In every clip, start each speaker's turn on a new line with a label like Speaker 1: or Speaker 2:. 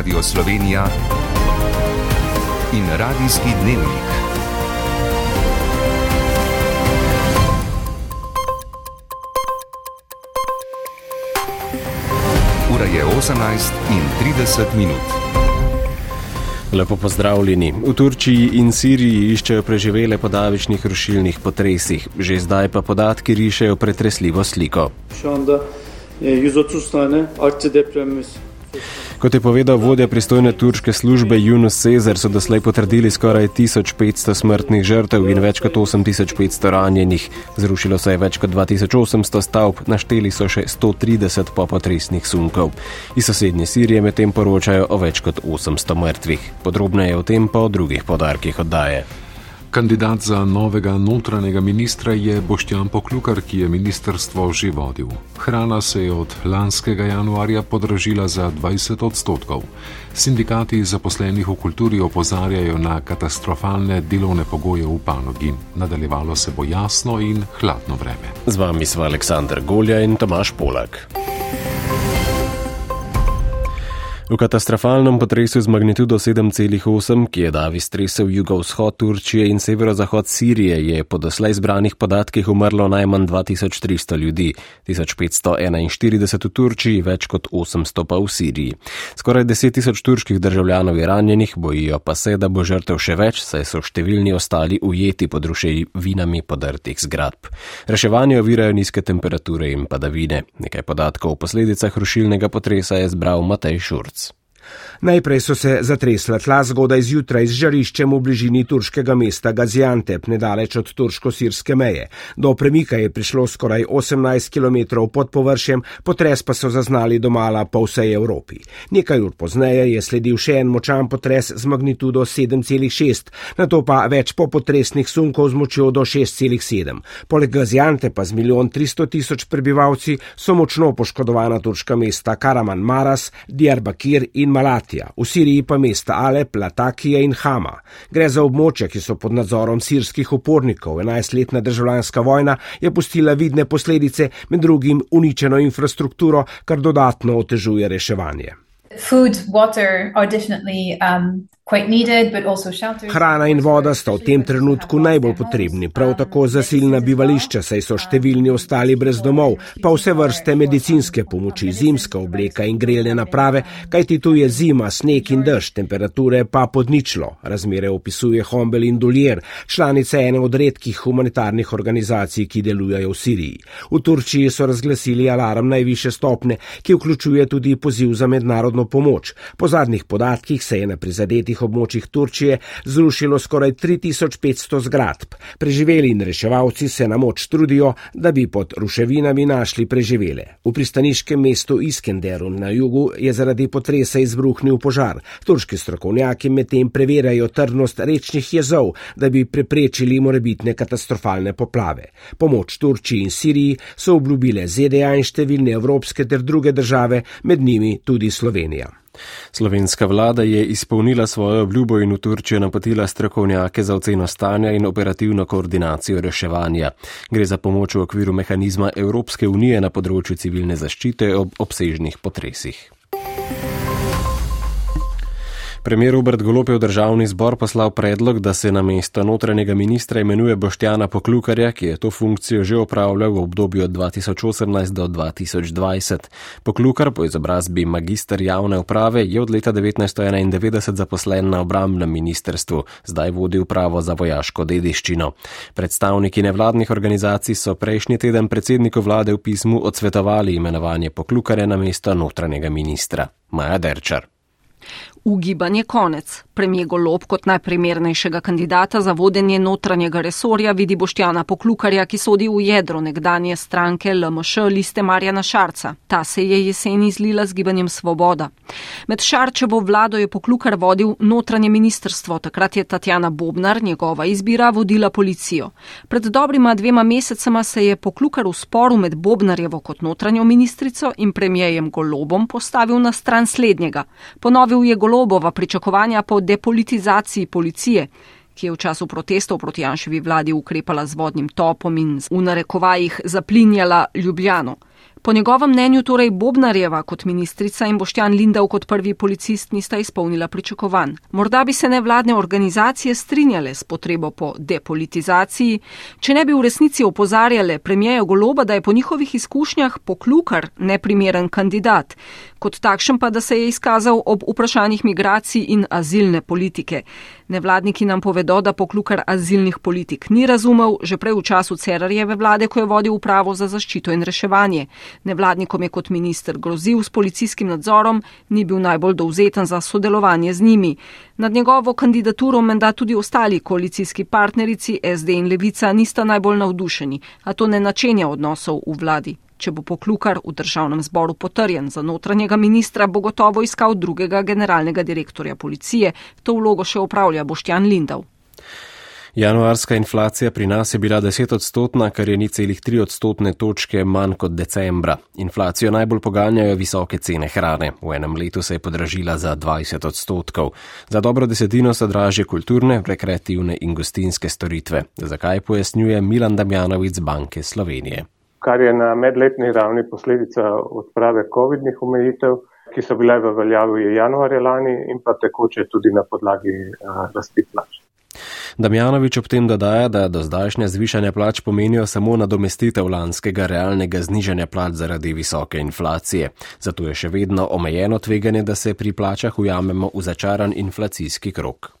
Speaker 1: Radio Slovenija in Radijski dnevnik. Ura je 18 in 30 minut.
Speaker 2: Lepo pozdravljeni. V Turčiji in Siriji iščejo preživele po davičnih rušilnih potresih. Že zdaj pa podatki rišejo pretresljivo sliko.
Speaker 3: Şu anda e, 130 tane artçı depremimiz
Speaker 2: Kot je povedal vodja pristojne turške službe Yunus Cezar, so doslej potrdili skoraj 1500 smrtnih žrtev in več kot 8500 ranjenih. Zrušilo se je več kot 2800 stavb, našteli so še 130 popotresnih sunkov. Iz sosednje Sirije medtem poročajo o več kot 800 mrtvih. Podrobneje o tem pa o drugih podarkih oddaje.
Speaker 4: Kandidat za novega notranjega ministra je Boštjan Poklukar, ki je ministrstvo že vodil. Hrana se je od lanskega januarja podražila za 20 odstotkov. Sindikati zaposlenih v kulturi opozarjajo na katastrofalne delovne pogoje v panogi. Nadaljevalo se bo jasno in hladno vreme.
Speaker 2: Z vami smo Aleksandr Golja in Tomaš Polak. V katastrofalnem potresu z magnitudo 7,8, ki je davi stresel jugovzhod Turčije in severozahod Sirije, je po doslej zbranih podatkih umrlo najmanj 2300 ljudi, 1541 v Turčiji, več kot 800 pa v Siriji. Skoraj 10 tisoč turških državljanov je ranjenih, bojijo pa se, da bo žrtev še več, saj so številni ostali ujeti pod ruševinami podrtih zgradb. Reševanje ovirajo nizke temperature in padavine. Nekaj podatkov o posledicah rušilnega potresa je zbral Matej Šurc.
Speaker 5: Najprej so se zatresla tla zgodaj zjutraj z žariščem v bližini turškega mesta Gaziantep, nedaleč od turško-sirske meje. Do premika je prišlo skoraj 18 km pod površjem, potres pa so zaznali domala po vsej Evropi. Nekaj ur pozneje je sledil še en močan potres z magnitudo 7,6, na to pa več popotresnih sunkov z močjo do 6,7. Poleg Gaziantepa z milijon 300 tisoč prebivalci so močno poškodovana turška mesta Karaman Maras, Diyarbakir in Malat. V Siriji pa mesta Alep, Latakija in Hama. Gre za območja, ki so pod nadzorom sirskih upornikov. 11-letna državljanska vojna je pustila vidne posledice, med drugim uničeno infrastrukturo, kar dodatno otežuje reševanje.
Speaker 6: Food, water are definitely um,
Speaker 5: Hrana in voda sta v tem trenutku najbolj potrebni, prav tako zasilna bivališča, saj so številni ostali brez domov, pa vse vrste medicinske pomoči, zimska obleka in grelne naprave, kajti tu je zima, sneg in dež, temperature pa podničlo. Razmere opisuje Hombel in Duljer, članice ene od redkih humanitarnih organizacij, ki delujejo v Siriji. V Turčiji so razglasili alarm najviše stopne, ki vključuje tudi poziv za mednarodno pomoč. Po zadnjih podatkih se je na prizadetih območjih Turčije zrušilo skoraj 3500 zgradb. Preživeli in reševalci se na moč trudijo, da bi pod ruševinami našli preživele. V pristaniškem mestu Iskenderu na jugu je zaradi potresa izbruhnil požar. Turški strokovnjaki medtem preverjajo trdnost rečnih jezov, da bi preprečili morebitne katastrofalne poplave. Pomoč Turčiji in Siriji so obljubile ZDA in številne evropske ter druge države, med njimi tudi Slovenija.
Speaker 2: Slovenska vlada je izpolnila svojo obljubo in v Turčijo napotila strokovnjake za oceno stanja in operativno koordinacijo reševanja. Gre za pomoč v okviru mehanizma Evropske unije na področju civilne zaščite ob obsežnih potresih. Premijer Robert Golop je v državni zbor poslal predlog, da se na mesto notranjega ministra imenuje Boštjana Poklukarja, ki je to funkcijo že opravljal v obdobju od 2018 do 2020. Poklukar po izobrazbi magister javne uprave je od leta 1991 zaposlen na obrambnem ministrstvu, zdaj vodi upravo za vojaško dediščino. Predstavniki nevladnih organizacij so prejšnji teden predsedniku vlade v pismu odsvetovali imenovanje Poklukarja na mesto notranjega ministra. Maja Derčar.
Speaker 7: Ugibanje konec. Premijer Golob kot najprimernejšega kandidata za vodenje notranjega resorja vidi Boštjana Poklukarja, ki sodi v jedro nekdanje stranke LMŠ liste Marjana Šarca. Ta se je jeseni izlila z gibanjem Svoboda. Med Šarčevo vlado je Poklukar vodil notranje ministrstvo, takrat je Tatjana Bobnar, njegova izbira, vodila policijo. Pred dobrima dvema mesecema se je Poklukar v sporu med Bobnarjevo kot notranjo ministrico in premijejem Golobom postavil na stran slednjega. Ponovil je Golobova pričakovanja po depolitizaciji policije, ki je v času protestov proti Janševi vladi ukrepala z vodnim topom in v narekovajih zaplinjala Ljubljano. Po njegovem mnenju torej Bobnarjeva kot ministrica in Boštjan Lindav kot prvi policist nista izpolnila pričakovanj. Morda bi se nevladne organizacije strinjale s potrebo po depolitizaciji, če ne bi v resnici opozarjale premijejo Goloba, da je po njihovih izkušnjah poklukar neprimeren kandidat, kot takšen pa, da se je izkazal ob vprašanjih migracij in azilne politike. Nevladniki nam povedo, da poklukar azilnih politik ni razumel že prej v času Cerarjeve vlade, ko je vodil upravo za zaščito in reševanje. Nevladnikom je kot minister grozil s policijskim nadzorom, ni bil najbolj dovzeten za sodelovanje z njimi. Nad njegovo kandidaturo menda tudi ostali koalicijski partnerici SD in Levica nista najbolj navdušeni, a to ne načenja odnosov v vladi. Če bo poklukar v državnem zboru potrjen za notranjega ministra, bo gotovo iskal drugega generalnega direktorja policije. To vlogo še upravlja Boštjan Lindav.
Speaker 2: Januarska inflacija pri nas je bila 10 odstotna, kar je ni celih 3 odstotne točke manj kot decembra. Inflacijo najbolj poganjajo visoke cene hrane. V enem letu se je podražila za 20 odstotkov. Za dobro desetino so dražje kulturne, rekreativne in gostinske storitve. Zakaj pojasnjuje Milan Damjanovic Banke Slovenije
Speaker 8: kar je na medletni ravni posledica odprave COVID-nih omejitev, ki so bile v veljavi januarja lani in pa tekoče tudi na podlagi uh, rasti plač.
Speaker 2: Damjanovič ob tem dodaja, da do zdajšnje zvišanja plač pomenijo samo nadomestitev lanskega realnega znižanja plač zaradi visoke inflacije. Zato je še vedno omejeno tveganje, da se pri plačah ujamemo v začaran inflacijski krok.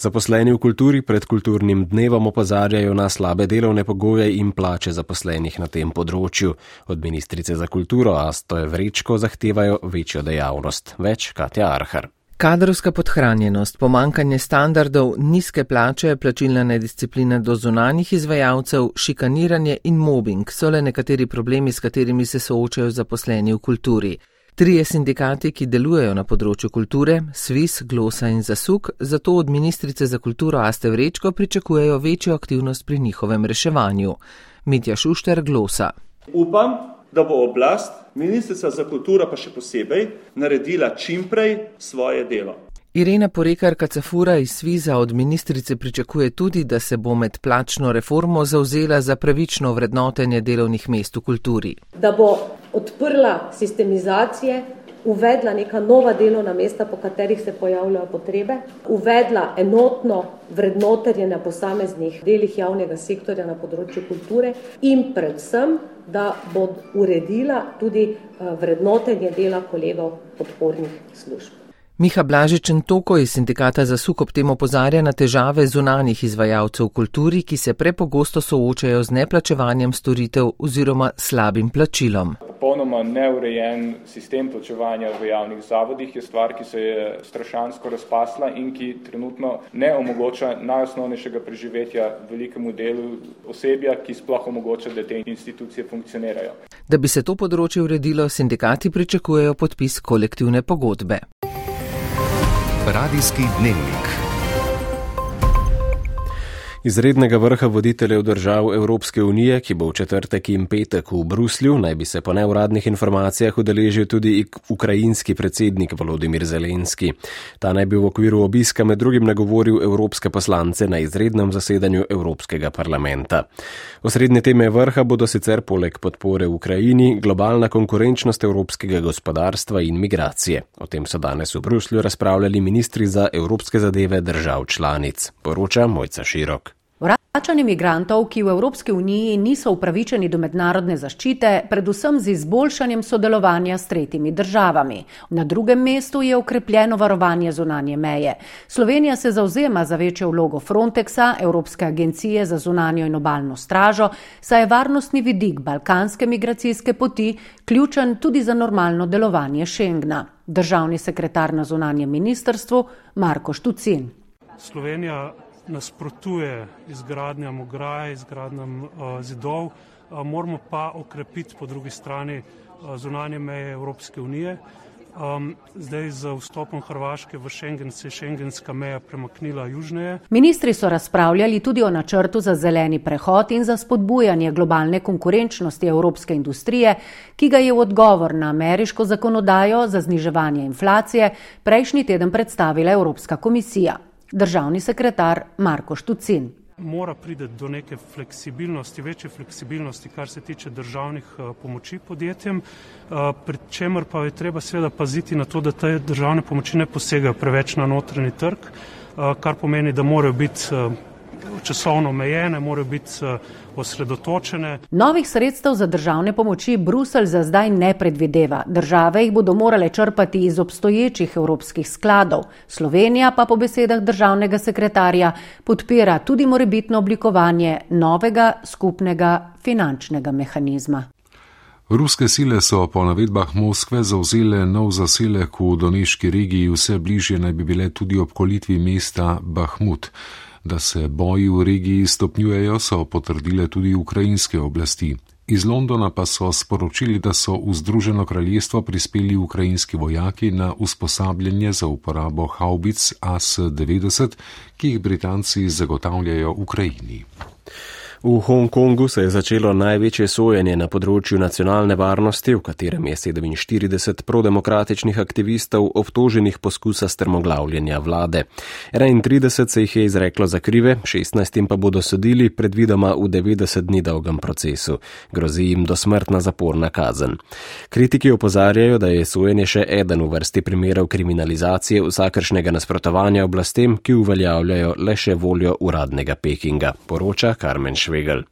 Speaker 2: Zaposleni v kulturi pred kulturnim dnevom opozarjajo na slabe delovne pogoje in plače zaposlenih na tem področju. Od ministrice za kulturo Astoje Vrečko zahtevajo večjo dejavnost. Več Katja Arhar.
Speaker 9: Kadrovska podhranjenost, pomankanje standardov, nizke plače, plačilna nedisciplina do zunanjih izvajalcev, šikaniranje in mobbing so le nekateri problemi, s katerimi se soočajo zaposleni v kulturi. Trije sindikati, ki delujejo na področju kulture, Svis, Glosa in Zasuk, zato od ministrice za kulturo Aste Vrečko pričakujejo večjo aktivnost pri njihovem reševanju. Mitja Šušter, Glosa.
Speaker 10: Upam, da bo oblast, ministrica za kulturo pa še posebej, naredila čimprej svoje delo.
Speaker 9: Irena Porekar Kacafura iz Sviza od ministrice pričakuje tudi, da se bo med plačno reformo zauzela za pravično vrednotenje delovnih mest v kulturi.
Speaker 11: Da bo odprla sistemizacije, uvedla neka nova delovna mesta, po katerih se pojavljajo potrebe, uvedla enotno vrednotenje na posameznih delih javnega sektorja na področju kulture in predvsem, da bo uredila tudi eh, vrednotenje dela kolegov podpornih služb.
Speaker 9: Miha Blažičen Toko iz sindikata za suk ob tem opozarja na težave zunanjih izvajalcev v kulturi, ki se prepogosto soočajo z neplačevanjem storitev oziroma slabim plačilom.
Speaker 12: Popolnoma neurejen sistem plačevanja v javnih zavodih je stvar, ki se je strašansko razpasla in ki trenutno ne omogoča najosnovnejšega preživetja velikemu delu osebja, ki sploh omogoča, da te institucije funkcionirajo.
Speaker 9: Da bi se to področje uredilo, sindikati pričakujejo podpis kolektivne pogodbe.
Speaker 1: Radijski dnevnik.
Speaker 2: Izrednega vrha voditeljev držav Evropske unije, ki bo v četrtek in petek v Bruslju, naj bi se po neuradnih informacijah udeležil tudi ukrajinski predsednik Volodimir Zelenski. Ta naj bi v okviru obiska med drugim nagovoril evropske poslance na izrednem zasedanju Evropskega parlamenta. Osrednje teme vrha bodo sicer poleg podpore Ukrajini globalna konkurenčnost evropskega gospodarstva in migracije. O tem so danes v Bruslju razpravljali ministri za evropske zadeve držav članic. Poroča Mojca Širok.
Speaker 13: Vračanje migrantov, ki v Evropski uniji niso upravičeni do mednarodne zaščite, predvsem z izboljšanjem sodelovanja s tretjimi državami. Na drugem mestu je okrepljeno varovanje zunanje meje. Slovenija se zauzema za večjo vlogo Frontexa, Evropske agencije za zunanjo in obaljno stražo, saj je varnostni vidik balkanske migracijske poti ključen tudi za normalno delovanje Schengna. Državni sekretar na zunanjem ministrstvu Marko Štucin.
Speaker 14: Slovenija nasprotuje izgradnjam ograj, izgradnjam uh, zidov, uh, moramo pa okrepiti po drugi strani uh, zunanje meje Evropske unije. Um, zdaj z vstopom Hrvaške v Schengen se je šengenska meja premaknila južneje.
Speaker 13: Ministri so razpravljali tudi o načrtu za zeleni prehod in za spodbujanje globalne konkurenčnosti evropske industrije, ki ga je v odgovor na ameriško zakonodajo za zniževanje inflacije prejšnji teden predstavila Evropska komisija državni sekretar Marko Štucin.
Speaker 14: mora priti do neke fleksibilnosti, večje fleksibilnosti, kar se tiče državnih pomoči podjetjem, pri čemer pa je treba seveda paziti na to, da te državne pomoči ne posegajo preveč na notranji trg, kar pomeni, da morajo biti časovno omejene, morajo biti eh, osredotočene.
Speaker 13: Novih sredstev za državne pomoči Brusel za zdaj ne predvideva. Države jih bodo morale črpati iz obstoječih evropskih skladov. Slovenija pa po besedah državnega sekretarja podpira tudi morebitno oblikovanje novega skupnega finančnega mehanizma.
Speaker 4: Ruske sile so po navedbah Moskve zauzele nov zaselek v Doneški regiji, vse bližje naj bi bile tudi obkolitvi mesta Bahmut. Da se boji v regiji stopnjujejo, so potrdile tudi ukrajinske oblasti. Iz Londona pa so sporočili, da so v Združeno kraljestvo prispeli ukrajinski vojaki na usposabljanje za uporabo haubic AS-90, ki jih Britanci zagotavljajo Ukrajini.
Speaker 2: V Hongkongu se je začelo največje sojenje na področju nacionalne varnosti, v katerem je 47 prodemokratičnih aktivistov obtoženih poskusa strmoglavljanja vlade. 31 se jih je izreklo za krive, 16 pa bodo sodili predvidoma v 90 dni dolgem procesu. Grozi jim dosmrtna zaporna kazen. Kritiki opozarjajo, da je sojenje še eden v vrsti primerov kriminalizacije vsakršnega nasprotovanja oblastem, ki uveljavljajo le še voljo uradnega Pekinga, poroča Karmen Šved. பேசுவீர்கள்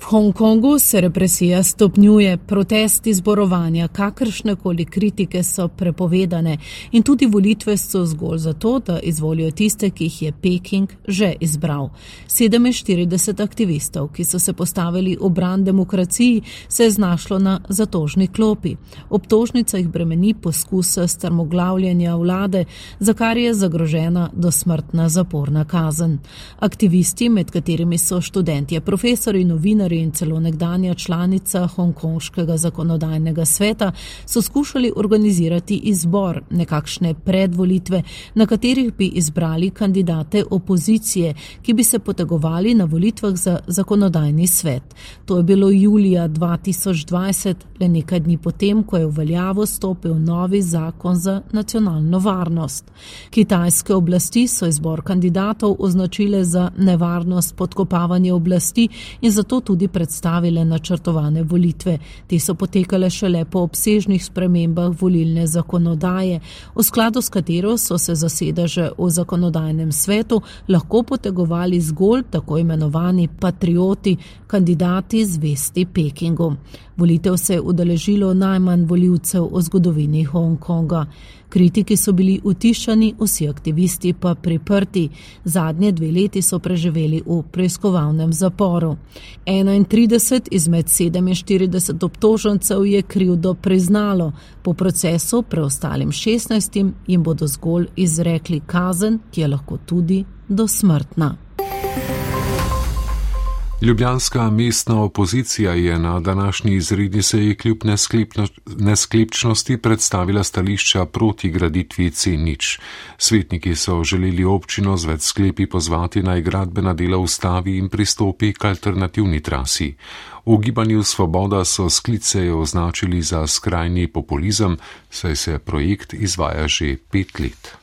Speaker 15: V Hongkongu se represija stopnjuje, protesti zborovanja, kakršne koli kritike so prepovedane in tudi volitve so zgolj zato, da izvolijo tiste, ki jih je Peking že izbral. 47 aktivistov, ki so se postavili v bran demokraciji, se je znašlo na zatožni klopi. Obtožnica jih bremeni poskusa strmoglavljanja vlade, za kar je zagrožena dosmrtna zaporna kazen. Aktivisti, med katerimi so študentje, profesori, novinari, in celo nekdanja članica Hongkonškega zakonodajnega sveta so skušali organizirati izbor nekakšne predvolitve, na katerih bi izbrali kandidate opozicije, ki bi se potegovali na volitvah za zakonodajni svet. To je bilo julija 2020, le nekaj dni potem, ko je v veljavo stopil novi zakon za nacionalno varnost. Kitajske oblasti so izbor kandidatov označile za nevarnost podkopavanja oblasti in zato tudi tudi predstavile načrtovane volitve. Te so potekale šele po obsežnih spremembah volilne zakonodaje, v skladu s katero so se zasedaže v zakonodajnem svetu lahko potegovali zgolj tako imenovani patrioti, kandidati zvesti Pekingu. Volitev se je udeležilo najmanj voljivcev v zgodovini Hongkonga. Kritiki so bili utišani, vsi aktivisti pa priprti. Zadnje dve leti so preživeli v preiskovalnem zaporu. 31 izmed 47 obtožencev je krivdo priznalo, po procesu preostalim 16 jim bodo zgolj izrekli kazen, ki je lahko tudi dosmrtna.
Speaker 4: Ljubljanska mestna opozicija je na današnji izredni seji kljub nesklepčnosti predstavila stališča proti graditvi C0. Svetniki so želeli občino z več sklepi pozvati naj gradbena dela ustavi in pristopi k alternativni trasi. V gibanju Svoboda so sklice označili za skrajni populizem, saj se projekt izvaja že pet let.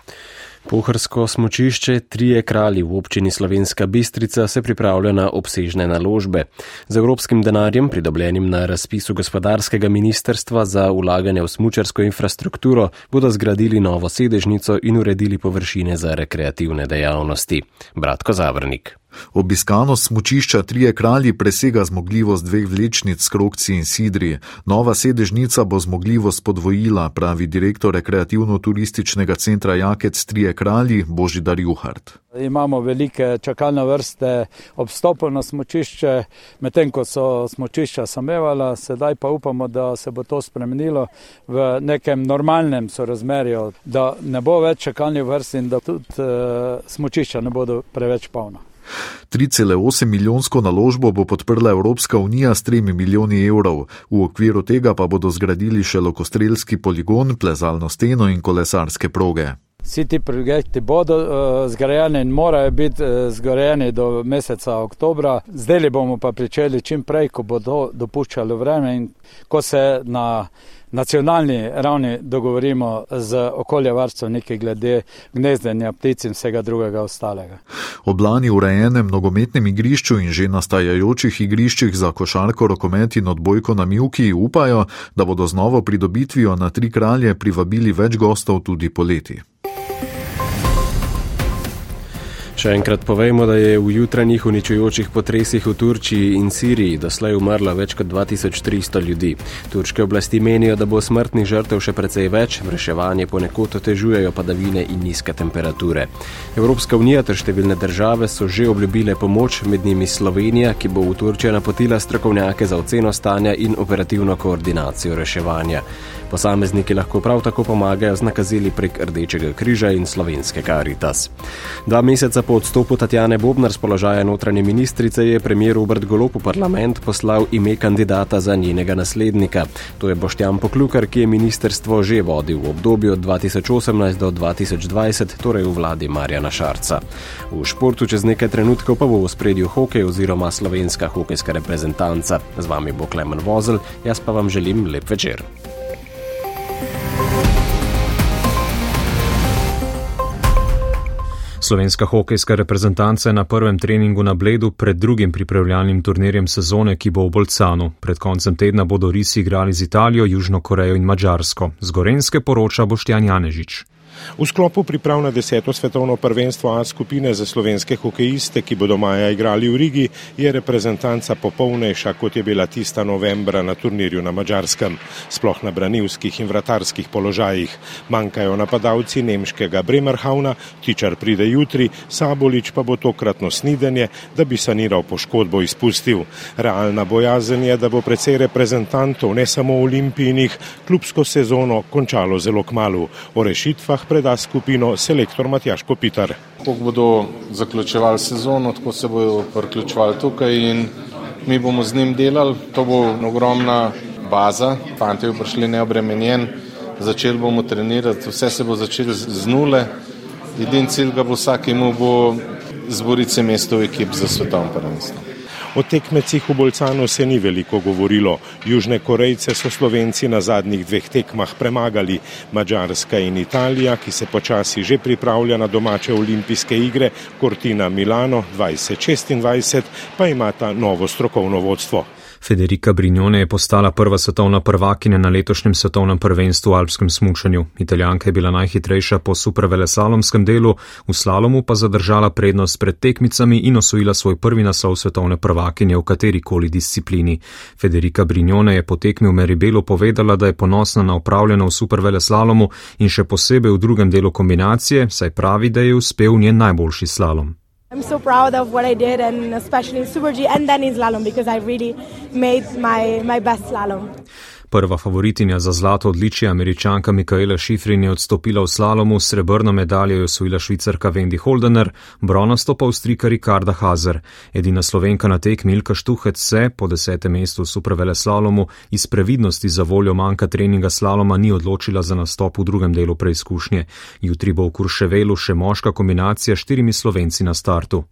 Speaker 2: Pohrsko smočišče Trije kralji v občini Slovenska Bistrica se pripravlja na obsežne naložbe. Z evropskim denarjem, pridobljenim na razpisu gospodarskega ministerstva za ulaganje v smučarsko infrastrukturo, bodo zgradili novo sedežnico in uredili površine za rekreativne dejavnosti. Bratko Zavrnik.
Speaker 16: Obiskanost smučišča Trije kralji presega zmogljivost dveh vlečnic Krokci in Sidri. Nova sedežnica bo zmogljivost podvojila, pravi direktor rekreativno-turističnega centra Jakec Trije kralji Božidar Juhart.
Speaker 17: Imamo velike čakalne vrste obstopov na smočišče, medtem ko so smočišča samevala, sedaj pa upamo, da se bo to spremenilo v nekem normalnem sorazmerju, da ne bo več čakalnih vrst in da tudi uh, smočišča ne bodo preveč polna.
Speaker 16: 3,8 milijonsko naložbo bo podprla Evropska unija s 3 milijoni evrov, v okviru tega pa bodo zgradili še lokostrelski poligon, plezalno steno in kolesarske proge.
Speaker 17: Vsi ti projekti bodo uh, zgrajeni in morajo biti uh, zgrajeni do meseca oktobra. Zdaj bomo pa pričeli čim prej, ko bo to dopuščalo vreme in ko se na nacionalni ravni dogovorimo z okoljevarstveniki glede gnezdenja ptic in vsega drugega ostalega.
Speaker 16: Oblani urejenem nogometnem igrišču in že nastajajočih igriščih za košarko, rokomet in odbojko na Mjuki upajo, da bodo z novo pridobitvijo na tri kralje privabili več gostov tudi poleti.
Speaker 2: Še enkrat povejmo, da je v jutranjih uničujočih potresih v Turčiji in Siriji doslej umrlo več kot 2300 ljudi. Turške oblasti menijo, da bo smrtnih žrtev še precej več, reševanje ponekod otežujejo padavine in nizke temperature. Evropska unija ter številne države so že obljubile pomoč, med njimi Slovenija, ki bo v Turčijo napotila strokovnjake za oceno stanja in operativno koordinacijo reševanja. Posamezniki lahko prav tako pomagajo z nakazili prek Rdečega križa in slovenske karitas. Dva meseca po odstopu Tatjane Bobnar z položaja notranje ministrice je premijer Robert Golop v parlament poslal ime kandidata za njenega naslednika. To je Boštjan Poklukar, ki je ministerstvo že vodil v obdobju od 2018 do 2020, torej v vladi Marjana Šarca. V športu čez nekaj trenutkov pa bo v spredju hokej oziroma slovenska hokejska reprezentanca. Z vami bo Klemen Vozel, jaz pa vam želim lep večer.
Speaker 18: Slovenska hokejska reprezentanca je na prvem treningu na Bledu pred drugim pripravljalnim turnirjem sezone, ki bo v Bolcanu. Pred koncem tedna bodo risi igrali z Italijo, Južno Korejo in Mačarsko. Z Gorenske poroča Boštjan Janežič.
Speaker 19: V sklopu priprav na deseto svetovno prvenstvo A skupine za slovenske hokejiste, ki bodo maja igrali v Rigi, je reprezentanca popolnejša, kot je bila tista novembra na turnirju na Mačarskem, sploh na branilskih in vratarskih položajih. Manjkajo napadalci nemškega Bremerhauna, tičar pride jutri, Sabolič pa bo tokratno snidenje, da bi saniral poškodbo izpustil. Realna bojazen je, da bo precej reprezentantov, ne samo olimpijnih, klubsko sezono končalo zelo kmalo. O rešitvah preda skupino selektor Matjaš Kopitar.
Speaker 20: Ko bodo zaključevali sezono, tako se bodo priključevali tukaj in mi bomo z njim delali. To bo ogromna baza, fanti bodo prišli neobremenjen, začeli bomo trenirati, vse se bo začelo z nule. Edin cilj ga bo vsak imel bo zboriti se mesto v ekip za svetovno prvenstvo.
Speaker 19: O tekmecih v Bolcanu se ni veliko govorilo. Južne Korejce so Slovenci na zadnjih dveh tekmah premagali. Mačarska in Italija, ki se počasi že pripravlja na domače olimpijske igre, Cortina Milano 2026, pa imata novo strokovno vodstvo.
Speaker 18: Federica Brignone je postala prva svetovna prvakinja na letošnjem svetovnem prvenstvu v alpskem smučanju. Italijanka je bila najhitrejša po supervelesalomskem delu, v slalomu pa zadržala prednost pred tekmicami in osvojila svoj prvi naslov svetovne prvakinje v kateri koli disciplini. Federica Brignone je po tekmi v Meribelu povedala, da je ponosna na upravljeno v superveleslalomu in še posebej v drugem delu kombinacije, saj pravi, da je uspel njen najboljši slalom.
Speaker 21: I'm so proud of what I did, and especially in Super G and then in slalom because I really made my, my best slalom.
Speaker 18: Prva favoritinja za zlato odličje, američanka Mikaela Šifrin, je odstopila v slalomu, srebrno medaljo je osvojila švicarka Wendy Holdener, bronasto pa avstrika Ricarda Hazer. Edina slovenka na tek Milka Štuhec se, po desetem mestu v supervele slalomu, iz previdnosti za voljo manjka treninga slaloma ni odločila za nastop v drugem delu preizkušnje. Jutri bo v Kurševelu še moška kombinacija s štirimi slovenci na startu.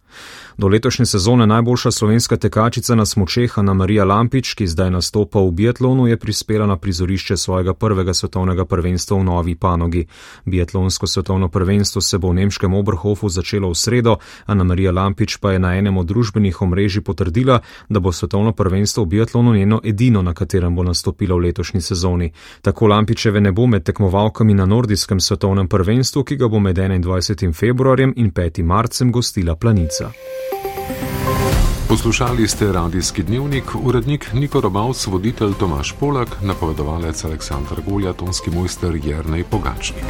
Speaker 18: Do letošnje sezone najboljša slovenska tekačica na smočeh Ana Marija Lampič, ki zdaj nastopa v biatlonu, je prispela na prizorišče svojega prvega svetovnega prvenstva v novi panogi. Biatlonsko svetovno prvenstvo se bo v nemškem Oberhofu začelo v sredo, Ana Marija Lampič pa je na enem od družbenih omrežij potrdila, da bo svetovno prvenstvo v biatlonu njeno edino, na katerem bo nastopila v letošnji sezoni. Tako Lampičeve ne bo med tekmovalkami na nordijskem svetovnem prvenstvu, ki ga bo med 21. februarjem in 5. marcem gostila planica.
Speaker 4: Poslušali ste radijski dnevnik, urednik Niko Robavc, voditelj Tomaš Polak, napovedovalec Aleksandr Golja, tonski mojster Jrnej Pogačnik.